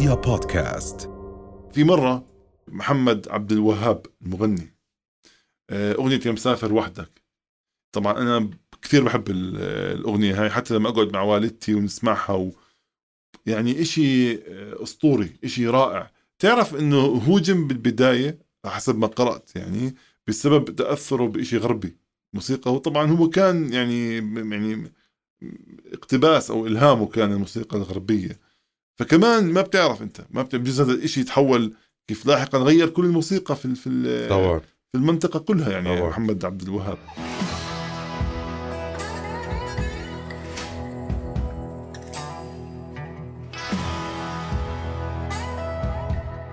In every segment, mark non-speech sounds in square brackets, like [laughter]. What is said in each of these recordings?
رؤيا بودكاست. في مرة محمد عبد الوهاب المغني آه، أغنية يا مسافر وحدك. طبعا أنا كثير بحب ال- الأغنية هاي حتى لما أقعد مع والدتي ونسمعها و... يعني إشي آه، أسطوري إشي رائع. تعرف إنه هوجم بالبداية حسب ما قرأت يعني بسبب تأثره بإشي غربي موسيقى. وطبعا هو كان يعني يعني اقتباس أو إلهامه كان الموسيقى الغربية. فكمان ما بتعرف أنت ما بجوز هذا الإشي يتحول كيف لاحقا غير كل الموسيقى في في طبعا. في المنطقة كلها يعني طبعا. محمد عبد الوهاب.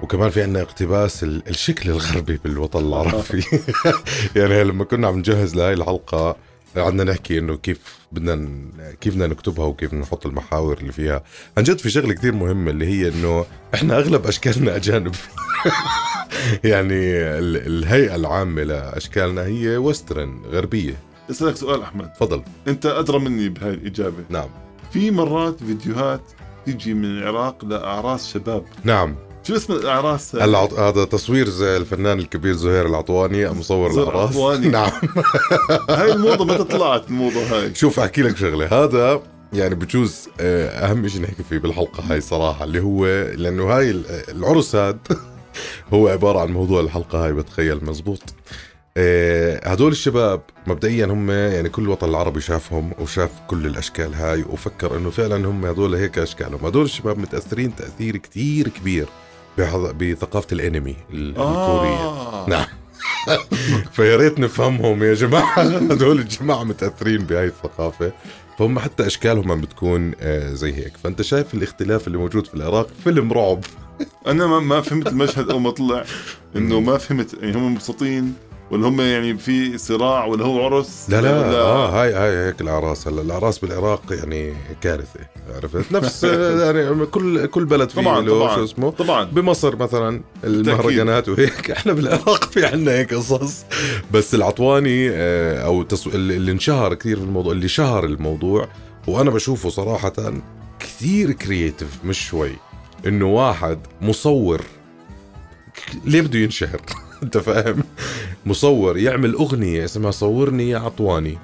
وكمان في عندنا اقتباس ال- الشكل الغربي بالوطن العربي. [laughs] يعني لما كنا عم نجهز لهي الحلقة قعدنا نحكي إنه كيف بدنا ن- كيف بدنا نكتبها وكيف نحط المحاور اللي فيها. عن جد في شغلة كثير مهمة اللي هي إنه إحنا أغلب أشكالنا أجانب. [laughs] يعني ال- الهيئة العامة لأشكالنا هي وسترن غربية. أسألك سؤال أحمد. تفضل. أنت أدرى مني بهاي الإجابة. نعم. في مرات فيديوهات تيجي من العراق لأعراس شباب. نعم. شو اسم الأعراس؟ هاي؟ العط... هذا تصوير زي الفنان الكبير زهير العطواني مصور زهير الأعراس. العطواني. نعم. [laughs] هاي الموضة متى طلعت الموضة هاي؟ شوف أحكي لك شغلة. هذا يعني بجوز آه، أهم شيء نحكي فيه بالحلقة هاي صراحة اللي هو لأنه هاي ال- العرس هاد [laughs] هو عبارة عن موضوع الحلقة هاي بتخيل مزبوط. آه، هدول الشباب مبدئيا هم يعني كل الوطن العربي شافهم وشاف كل الأشكال هاي وفكر إنه فعلا هم هدول هيك أشكالهم. هدول الشباب متأثرين تأثير كتير كبير بحظ- بثقافة الانمي ال- الكورية. آه. نعم. [laughs] فيا ريت نفهمهم يا جماعة. [laughs] هدول الجماعة متأثرين بهاي الثقافة. فهم حتى أشكالهم عم بتكون آه، زي هيك. فأنت شايف الاختلاف اللي موجود في العراق؟ فيلم رعب. [laughs] أنا ما, ما فهمت المشهد أول ما طلع إنه ما فهمت يعني هم مبسوطين ولا هم يعني في صراع ولا هو عرس لا لا. ولا آه هاي هاي هيك الاعراس هلا. الاعراس بالعراق يعني كارثة. عرفت؟ نفس آه، يعني كل كل بلد فيه طبعا له طبعا شو اسمه؟ طبعا. بمصر مثلا المهرجانات وهيك. [laughs] إحنا بالعراق في عنا هيك قصص. بس العطواني آه، أو. اللي انشهر كثير في الموضوع اللي شهر الموضوع وأنا بشوفه صراحة كثير كرييتيف مش شوي. إنه واحد مصور. ليه بده ينشهر؟ [laughs] أنت فاهم؟ مصور يعمل أغنية اسمها صورني يا عطواني.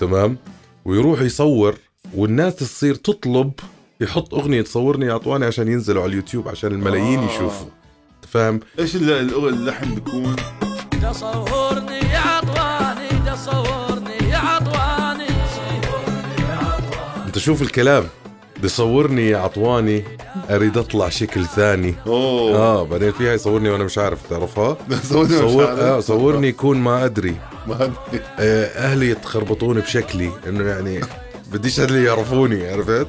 تمام؟ ويروح يصور والناس تصير تطلب يحط أغنية صورني يا عطواني عشان ينزلوا على اليوتيوب عشان الملايين آه. يشوفوا. فاهم؟ إيش اللحن بيكون تصورني يا عطواني تصورني يا عطواني. أنت شوف الكلام. بصورني يا عطواني أريد أطلع شكل ثاني. أوه. آه بعدين فيها يصورني وأنا مش عارف تعرفها؟ [laughs] صورني مش صور عارف. آه صورني يكون ما أدري. ما أدري. آه أهلي يتخربطون بشكلي. إنه يعني بديش أهلي يعرفوني عرفت؟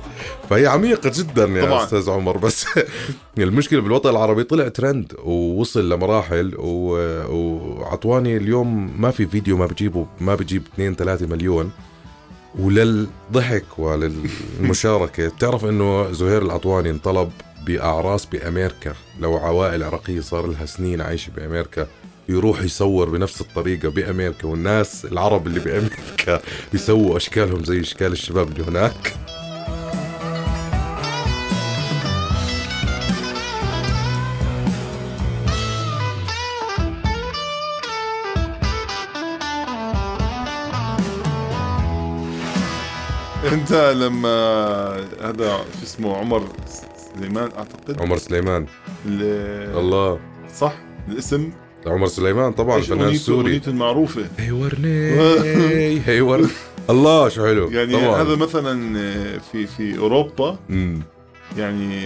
فهي عميقة جدا يا طبعاً. أستاذ عمر بس [laughs] المشكلة بالوطن العربي طلع ترند ووصل لمراحل و... وعطواني اليوم ما في فيديو ما بجيبه ما بجيب 2 3 مليون. وللضحك وللمشاركة [laughs] بتعرف إنه زهير العطواني انطلب بأعراس بأمريكا لو عوائل عراقية صار لها سنين عايشة بأمريكا يروح يصور بنفس الطريقة بأمريكا والناس العرب اللي بأمريكا بيسووا أشكالهم زي أشكال الشباب اللي هناك. انت لما هذا شو اسمه عمر سليمان أعتقد؟ عمر سليمان. ال- الله. صح؟ الاسم؟ عمر سليمان طبعا إيش فنان أغنيته- سوري. اغنيته المعروفة؟ هي ورني [laughs] هي ورني الله شو حلو. يعني طبعا. هذا مثلا في في أوروبا مم. يعني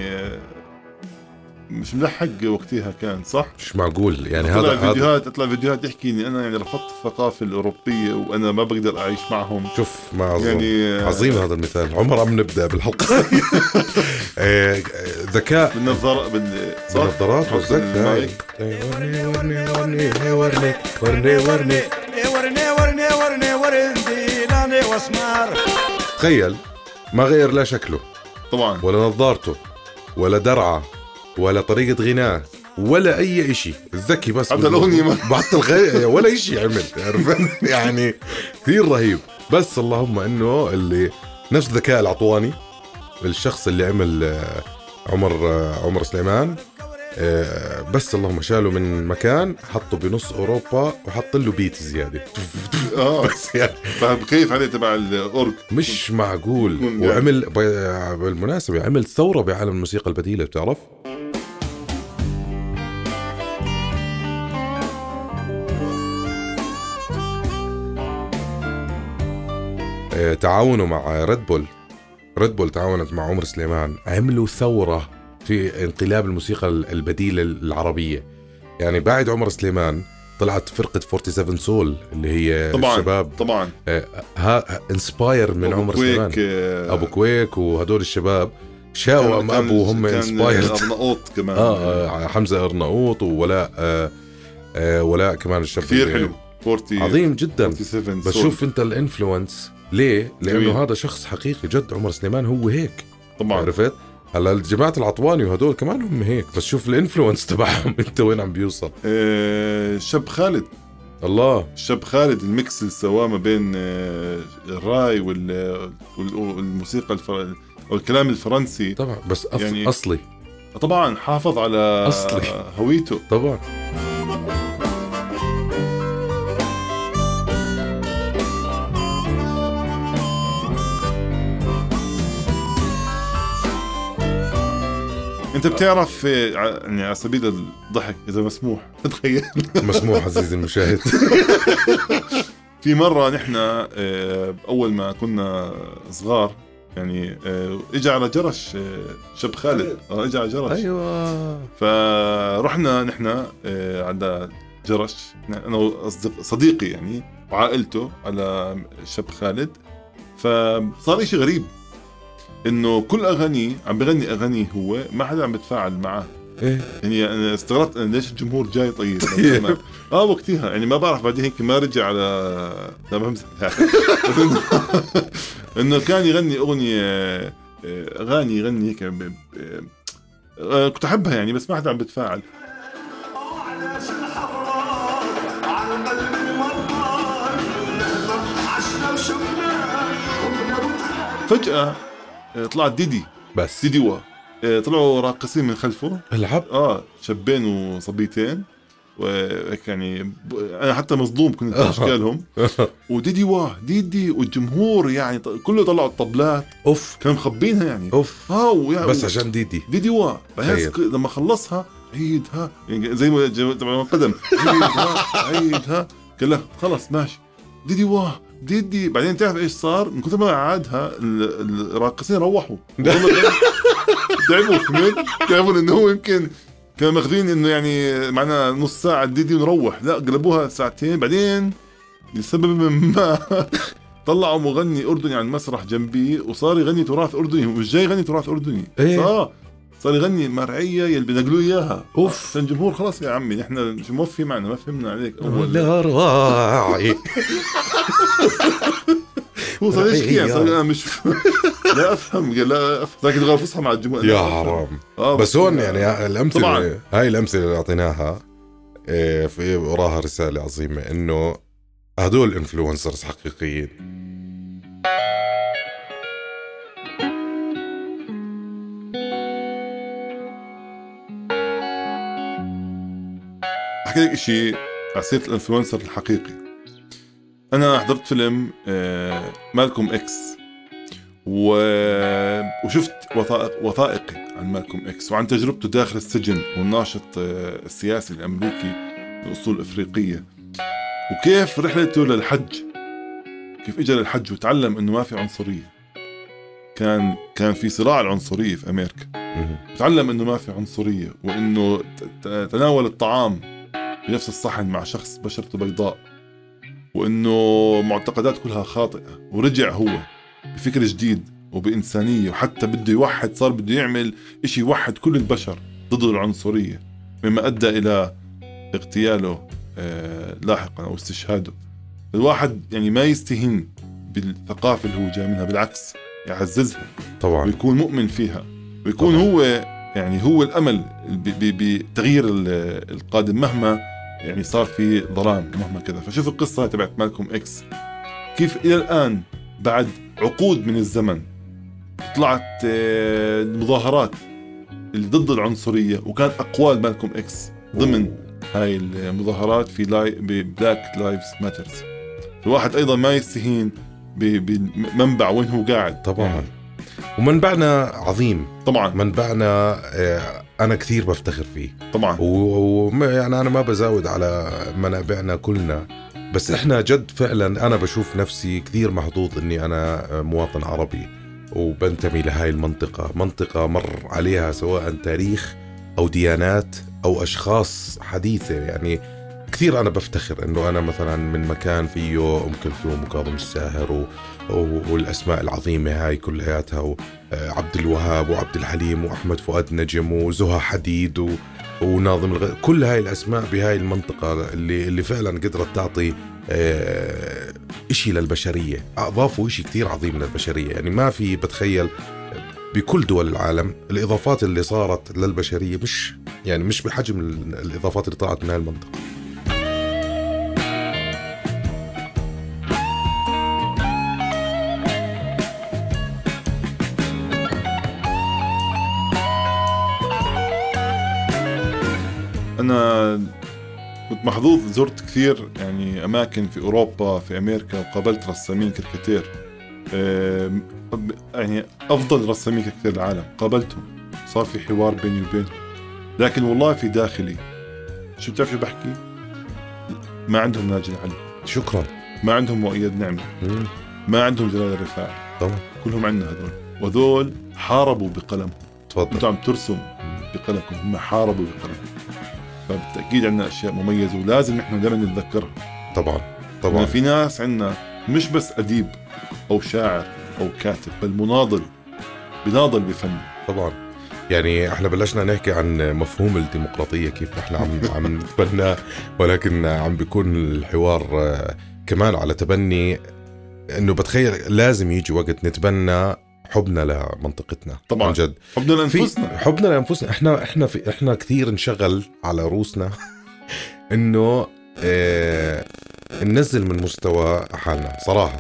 مش ملحق وقتها كان صح؟ مش معقول؟ يعني هذا هذا فيديوهات اطلع فيديوهات يحكي إني أنا يعني رفضت الثقافة الأوروبية وأنا ما بقدر أعيش معهم. شوف ما عظيم يعني عظيم هذا المثال. عمر عم نبدأ بالحلقة؟ [laughs] [laughs] آه، ذكاء. بالنظارة بال صح؟ بالنظارات والزك المايك. ورني ورني ورني هي ورني ورني ورني ورني ورني ورني. ورندي لاني واسمار تخيل ما غير لا شكله طبعا. ولا نظارته ولا درعه. ولا طريقة غناه ولا أي إشي. الذكي بس حتى الأغنية ما- حتى الغي... ولا إشي عمل عرفت؟ [laughs] يعني كثير رهيب. بس اللهم إنه اللي نفس ذكاء العطواني الشخص اللي عمل آه، عمر عمر سليمان آه، بس اللهم شاله من مكان حطه بنص أوروبا وحط له بيت زيادة. آه. [laughs] بس يعني. فبكيف عليه تبع الأورج؟ مش معقول. وعمل بالمناسبة عمل ثورة بعالم الموسيقى البديلة بتعرف؟ تعاونوا مع Red Bull Red Bull تعاونت مع عمر سليمان. عملوا ثورة في انقلاب الموسيقى البديلة العربية. يعني بعد عمر سليمان طلعت فرقة 47 Soul اللي هي طبعا الشباب. طبعا. آه، ها inspired من أبو عمر سليمان. آه، أبو كويك وهدول الشباب شاو أم أبو وهم كان inspired أرناؤوط [laughs] كمان. آه آه، حمزة أرناؤوط وولاء آه آه ولاء كمان الشاب كثير حلو. 40 عظيم جدا. 47 بس Soul. شوف انت ال influence. ليه؟ لأنه جميل. هذا شخص حقيقي جد عمر سليمان هو هيك طبعا عرفت؟ هلا جماعة العطواني وهدول كمان هم هيك بس شوف ال influence [laughs] تبعهم انت وين عم بيوصل آه، الشاب خالد الله الشاب خالد ال mix اللي سواه ما بين آه، الراي وال- وال- والموسيقى الفر... أو الكلام الفرنسي طبعا بس. يعني- أصلي طبعا حافظ على أصلي. هويته طبعا انت بتعرف يعني على سبيل الضحك اذا مسموح تخيل. مسموح عزيزي المشاهد. [laughs] في مرة نحن آه، أول ما كنا صغار يعني آه، اجى على جرش آه، شاب خالد. اجى على جرش. أيوه. فرحنا نحن على جرش. أنا وأصدق- صديقي يعني وعائلته على الشاب خالد. فصار إشي غريب. إنه كل اغانيه عم بغني اغانيه هو ما حدا عم بتفاعل معه. إيه. يعني أنا استغربت أنا ليش الجمهور جاي طيب؟ [laughs] آه وقتها يعني ما بعرف بعدين هيك ما رجع على لا بمزح [laughs] إنه كان يغني أغنية آه، أغاني يغني هيك آه، كنت أحبها يعني بس ما حدا عم بتفاعل. علاش آه، طلعت ديدي. بس. ديدي وا آه، طلعوا راقصين من خلفه. العب. آه شابين وصبيتين. وهيك يعني أنا حتى مصدوم كنت. [laughs] اشكالهم وديدي واه ديدي والجمهور يعني كله طلعوا الطبلات. أوف. كانوا مخبينها يعني. أوف. آه ويا بس عشان ديدي. ديدي واه. ك- لما خلصها عيدها. يعني زي ما تبع القدم عيدها عيدها. قال لك خلص ماشي. ديدي واه ديدي بعدين تعرف إيش صار؟ من كثر ما عادها ال- الراقصين روحوا. تعبوا [laughs] فهمت؟ تعرفوا إنه هو يمكن كانوا ماخذين إنه يعني معنا نص ساعة ديدي ونروح. لا قلبوها ساعتين. بعدين لسبب ما [laughs] طلعوا مغني أردني على المسرح جنبي وصار يغني تراث أردني مش جاي يغني تراث أردني. إيه. صار صار يغني مرعيه يلي بنقلوا إياها أوف. كان الجمهور خلاص يا عمي نحن موفي معنا ما فهمنا عليك أول لا راعي [laughs] هو صار يشكي يعني صار. أنا مش [laughs] لا أفهم لا أفهم لكن غير فصحى مع الجمهور يا. حرام آه بس هون يعني الأمثلة طبعاً. هاي الأمثلة اللي أعطيناها إيه، في وراها رسالة عظيمة إنه هدول influencers حقيقيين أحكي لك شيء على سيره ال influencer الحقيقي. أنا حضرت فيلم آه، مالكوم إكس. و... وشفت وثائق وثائقي عن مالكوم إكس وعن تجربته داخل السجن والناشط آه، السياسي الأمريكي من اصول إفريقية. وكيف رحلته للحج؟ كيف اجى للحج وتعلم إنه ما في عنصرية. كان كان في صراع العنصرية في أمريكا. تعلم إنه ما في عنصرية وإنه تناول الطعام. بنفس الصحن مع شخص بشرته بيضاء وإنه معتقدات كلها خاطئة ورجع هو بفكر جديد وبإنسانية وحتى بده يوحد صار بده يعمل إشي يوحد كل البشر ضد العنصرية مما أدى إلى اغتياله آه لاحقا أو استشهاده. الواحد يعني ما يستهين بالثقافة اللي هو جاي منها بالعكس يعززها طبعا. ويكون مؤمن فيها. ويكون طبعاً. هو يعني هو ب- بتغيير ال- القادم مهما يعني صار في ظلام مهما كذا. فشوف القصة تبعت مالكوم إكس. كيف إلى الآن بعد عقود من الزمن طلعت آه، مظاهرات اللي ضد العنصرية وكان أقوال مالكوم إكس ضمن هاي المظاهرات في لاي ب Black Lives Matters الواحد أيضا ما يستهين بمنبع وين هو قاعد. طبعا. ومنبعنا عظيم. طبعا. منبعنا آه، أنا كثير بفتخر فيه. طبعا. ويعني يعني أنا ما بزاود على منابعنا كلنا. بس إحنا جد فعلا أنا بشوف نفسي كثير محظوظ إني أنا مواطن عربي وبنتمي لهاي المنطقة. منطقة مر عليها سواء تاريخ أو ديانات أو أشخاص حديثة. يعني كثير أنا بفتخر إنه أنا مثلا من مكان فيه ام كلثوم وكاظم الساهر و... و... والأسماء العظيمة هاي كلياتها وعبد الوهاب وعبد الحليم وأحمد فؤاد نجم وزها حديد و... وناظم الغ... كل هاي الأسماء بهاي المنطقة اللي اللي فعلا قدرت تعطي آه... إشي للبشرية. أضافوا إشي كثير عظيم للبشرية. يعني ما في بتخيل بكل دول العالم الإضافات اللي صارت للبشرية مش يعني مش بحجم الإضافات اللي طلعت من هاي المنطقة. أنا كنت محظوظ زرت كثير يعني أماكن في أوروبا في أمريكا وقابلت رسامين كاريكاتير آم، يعني أفضل رسامين كاريكاتير العالم. قابلتهم. صار في حوار بيني وبينهم. لكن والله في داخلي شو بتعرف شو بحكي؟ ما عندهم ناجي علي شكرا. ما عندهم مؤيد نعمة. ما عندهم جلال الرفاعي طبعا. كلهم عندنا هذول. وذول حاربوا بقلمهم. تفضل. أنتم عم ترسم بقلمكم. هم حاربوا بقلمهم فبالتأكيد عندنا أشياء مميزة ولازم نحن دائما نتذكرها. طبعا طبعا. في ناس عندنا مش بس أديب أو شاعر أو كاتب بل مناضل بناضل بفنه طبعا. يعني إحنا بلشنا نحكي عن مفهوم الديمقراطية كيف إحنا عم [laughs] عم نتبناه ولكن عم بيكون الحوار آه، كمان على تبني إنه بتخيل لازم يجي وقت نتبنى حبنا لمنطقتنا طبعاً. عن جد. حبنا لأنفسنا. حبنا لأنفسنا. إحنا إحنا في إحنا كثير انشغل على روسنا [laughs] إنه آه ننزل من مستوى حالنا صراحة.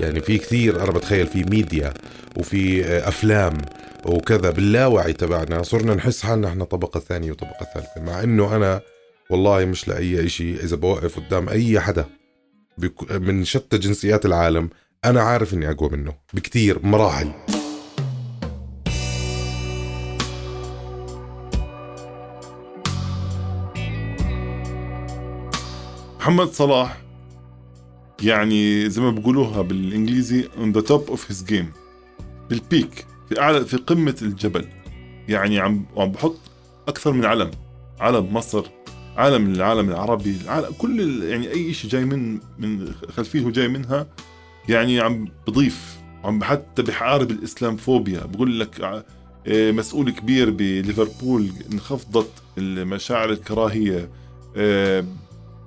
يعني في كثير أنا بتخيل في ميديا وفي آه أفلام وكذا باللاوعي تبعنا صرنا نحس حالنا إحنا طبقة ثانية وطبقة ثالثة مع إنه أنا والله مش لأي شيء إذا بوقف قدام أي حدا من شتى جنسيات العالم أنا عارف إني أقوى منه بكثير مراحل. محمد صلاح يعني زي ما بيقولوها بالإنجليزي on the top of his game بالبيك في أعلى في قمة الجبل. يعني عم عم بحط أكثر من علم علم مصر عالم العالم العربي العالم كل يعني أي شيء جاي من من خلفيته جاي منها يعني عم بضيف عم حتى بحارب الاسلام فوبيا بقول لك ع- إيه، مسؤول كبير بليفربول انخفضت المشاعر الكراهية إيه،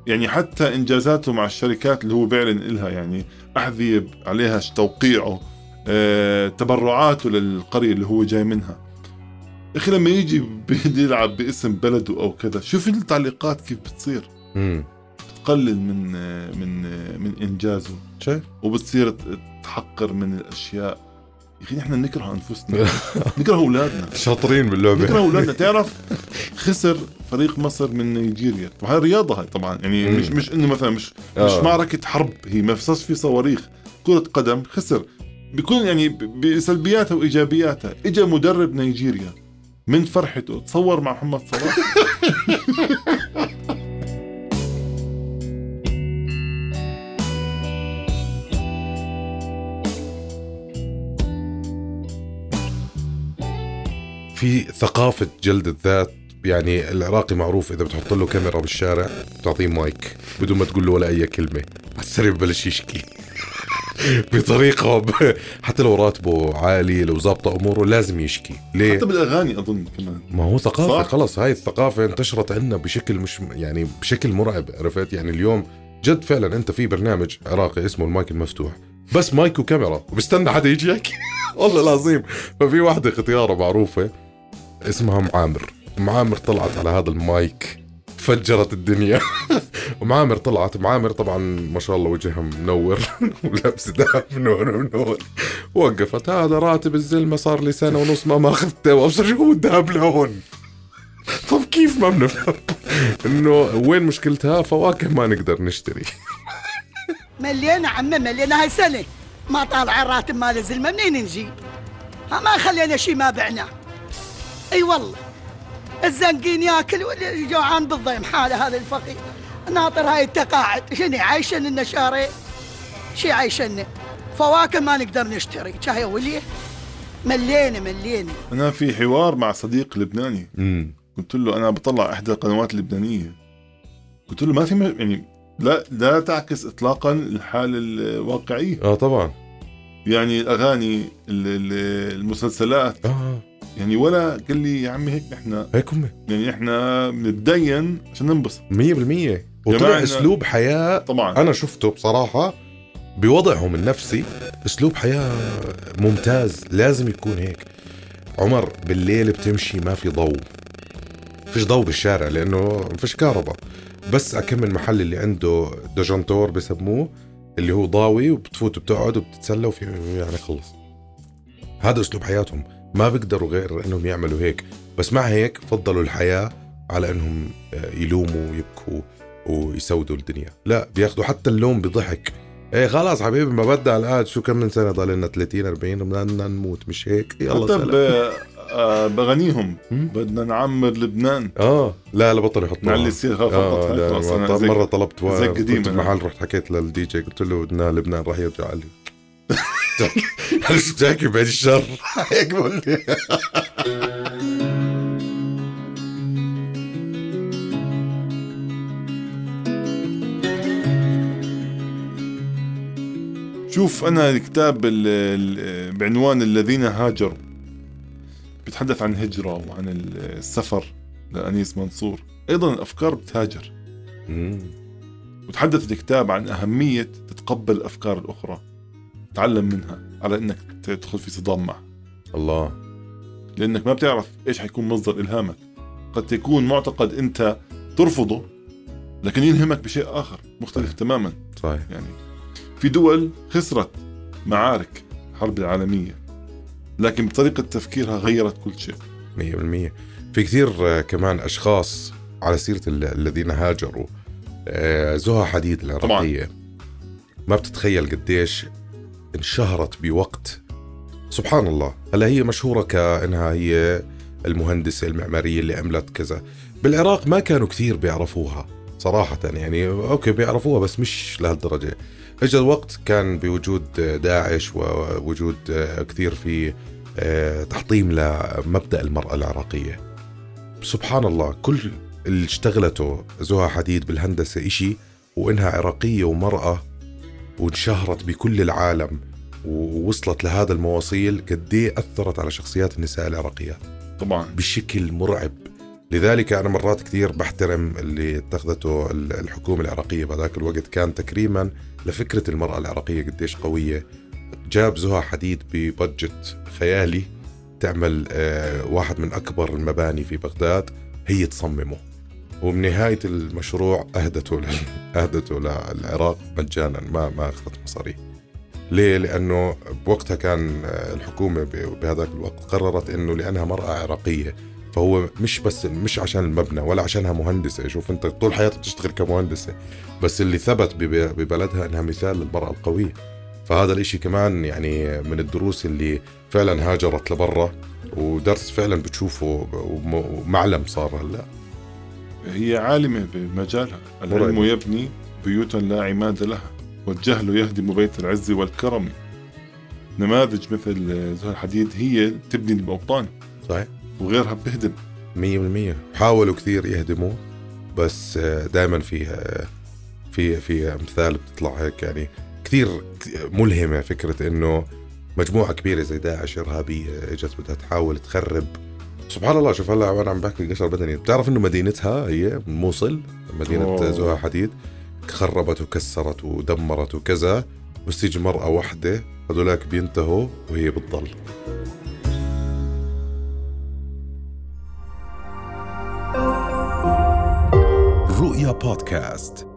يعني حتى إنجازاته مع الشركات اللي هو بيعلن إلها يعني احذيه عليها توقيعه آه، تبرعاته للقرية اللي هو جاي منها. أخي لما يجي [laughs] بده يلعب باسم بلده أو كذا شوف التعليقات كيف بتصير. امم تقلل من من من إنجازه. شايف وبتصير تحقر من الأشياء. يا أخي نحن نكره أنفسنا. [laughs] نكره أولادنا. شاطرين باللعبة. نكره [laughs] أولادنا. تعرف خسر فريق مصر من نيجيريا. وهي رياضة هاي طبعا. يعني مم. مش مش إنه مثلا مش آه. مش معركة حرب. هي ما فيش في صواريخ. كرة قدم خسر. بيكون يعني بسلبياتها وايجابياتها اجى مدرب نيجيريا من فرحته. تصور مع محمد صلاح. [laughs] في ثقافة جلد الذات يعني العراقي معروف إذا بتحط له كاميرا بالشارع بتعطيه مايك بدون ما تقول له ولا أي كلمة. على السريع ببلش يشكي. [laughs] بطريقة ب... حتى لو راتبه عالي لو ظابطة أموره لازم يشكي. ليه؟ حتى بالأغاني أظن كمان. ما هو ثقافة صح. خلص. هاي الثقافة انتشرت عندنا بشكل مش يعني بشكل مرعب عرفت؟ يعني اليوم جد فعلا أنت في برنامج عراقي اسمه المايك المفتوح. بس مايك وكاميرا. وبستنى حدا يجي يحكي. [laughs] والله العظيم. ففي واحدة ختيارة معروفة اسمها معامر معامر طلعت على هذا المايك فجرت الدنيا. [laughs] ومعامر طلعت. معامر طبعا ما شاء الله وجهها منور [laughs] ولابسة دهب منور منور. وقفت. هذا راتب الزلمة صار لي سنة ونص ما ماخذته وأبصر شو هو الدهب لهون؟ [laughs] طب كيف ما بنفهم؟ إنه وين مشكلتها؟ فواكه ما نقدر نشتري. ملينا عمي ملينا هاي سنة ما طالع الراتب مال الزلمة منين نجيب؟ ما خلينا شي ما بعنا. اي والله. الزنقين ياكل واللي جوعان بالضيم حاله هذا الفقير. ناطر هاي التقاعد. شنو عايشن لنا شهرين شي عايشن؟ فواكه ما نقدر نشتري. شاي وليه ملينا ملينا أنا في حوار مع صديق لبناني. امم قلت له أنا بطلع إحدى القنوات اللبنانية. قلت له ما في يعني لا لا تعكس اطلاقا الحاله الواقعية. آه طبعا. يعني الأغاني ال- ال- المسلسلات. آه. يعني ولا قال لي يا عمي هيك نحن هيك هم. يعني إحنا بنتدين عشان ننبسط. 100% وطلع أسلوب حياة طبعا. أنا شفته بصراحة بوضعهم النفسي أسلوب حياة ممتاز لازم يكون هيك. عمر بالليل بتمشي ما في ضوء. فيش ضوء بالشارع لأنه ما فيش كهرباء. بس اكم المحل اللي عنده دوجنتور بسموه اللي هو ضاوي وبتفوت وبتقعد وبتتسلى وفي يعني خلص. هذا أسلوب حياتهم. ما بيقدروا غير إنهم يعملوا هيك. بس مع هيك فضلوا الحياة على إنهم آه، يلوموا ويبكوا ويسودوا الدنيا. لا بياخذوا حتى اللوم بضحك. إيه خلاص حبيبي ما بدها الآن شو كم من سنة ضل لنا 30 40 بدنا نموت. مش هيك؟ يلا حتى آه، باغانيهم مم. بدنا نعمر لبنان. آه لا لا بطل يحطوا نعلي السير خلص، زي- مرة طلبت. زي قديم. بمحل رحت حكيت للدي جي قلت له بدنا لبنان راح يرجع. لي أنا شو بتحكي بعد الشر؟ هيك بقول لي شوف أنا الكتاب ال- ال- بعنوان الذين هاجروا. بيتحدث عن الهجرة وعن السفر لأنيس منصور. أيضا الأفكار بتهاجر. وتحدث الكتاب عن أهمية تتقبل الأفكار الأخرى. تعلم منها على أنك تدخل في صدام معها الله. لأنك ما بتعرف إيش حيكون مصدر إلهامك. قد يكون معتقد أنت ترفضه لكن يلهمك بشيء آخر مختلف تماما. صحيح. يعني في دول خسرت معارك الحرب العالمية لكن بطريقة تفكيرها غيرت كل شيء. 100% في كثير آه، كمان أشخاص على سيرة ال- الذين هاجروا آه، زها حديد العراقية. ما بتتخيل قديش انشهرت بوقت. سبحان الله هلا هي مشهورة كأنها هي المهندسة المعمارية اللي عملت كذا. بالعراق ما كانوا كثير بيعرفوها صراحة يعني أوكي بيعرفوها بس مش لهالدرجة. اجى الوقت كان بوجود داعش ووجود كثير في آه، تحطيم لمبدأ المرأة العراقية. سبحان الله كل اللي اشتغلته زها حديد بالهندسة إشي وإنها عراقية ومرأة وانشهرت بكل العالم ووصلت لهذا المواصيل قد إيه أثرت على شخصيات النساء العراقيات طبعا. بشكل مرعب. لذلك أنا مرات كثير بحترم اللي اتخذته ال- الحكومة العراقية. بهذاك الوقت كان تكريما لفكرة المرأة العراقية قديش قوية. جاب زها حديد ببادجت خيالي تعمل آه، واحد من أكبر المباني في بغداد. هي تصممه. وبنهاية المشروع أهدته لل- أهدته للعراق مجانا ما ما أخذت مصاري. ليه؟ لأنه بوقتها كان آه، الحكومة ب- بهذاك الوقت قررت أنه لأنها مرأة عراقية. فهو مش بس مش عشان المبنى ولا عشانها مهندسة. شوف أنت طول حياتها بتشتغل كمهندسة. بس اللي ثبت بب- ببلدها أنها مثال للمرأة القوية. فهذا الإشي كمان يعني من الدروس اللي فعلا هاجرت لبرا. ودرس فعلا بتشوفه وم- ومعلم صار هلأ. هي عالمة بمجالها. العلم. يبني بيوتا لا عماد لها والجهل يهدم بيت العز والكرم. نماذج مثل زهر الحديد هي تبني الأوطان صحيح. وغيرها مية بالمية. حاولوا كثير يهدموا بس دائما في في في أمثال بتطلع هيك يعني كثير ملهمة فكرة إنه مجموعة كبيرة زي داعش إرهابية إجت بدها تحاول تخرب سبحان الله شوف هلا وأنا عم بحكي قشر بدني بتعرف إنه مدينتها هي موصل مدينة أوه. زها حديد خربت وكسرت ودمرت وكذا بس تيجي مرأة واحدة هذولاك بينتهوا وهي بتضل. رؤيا بودكاست.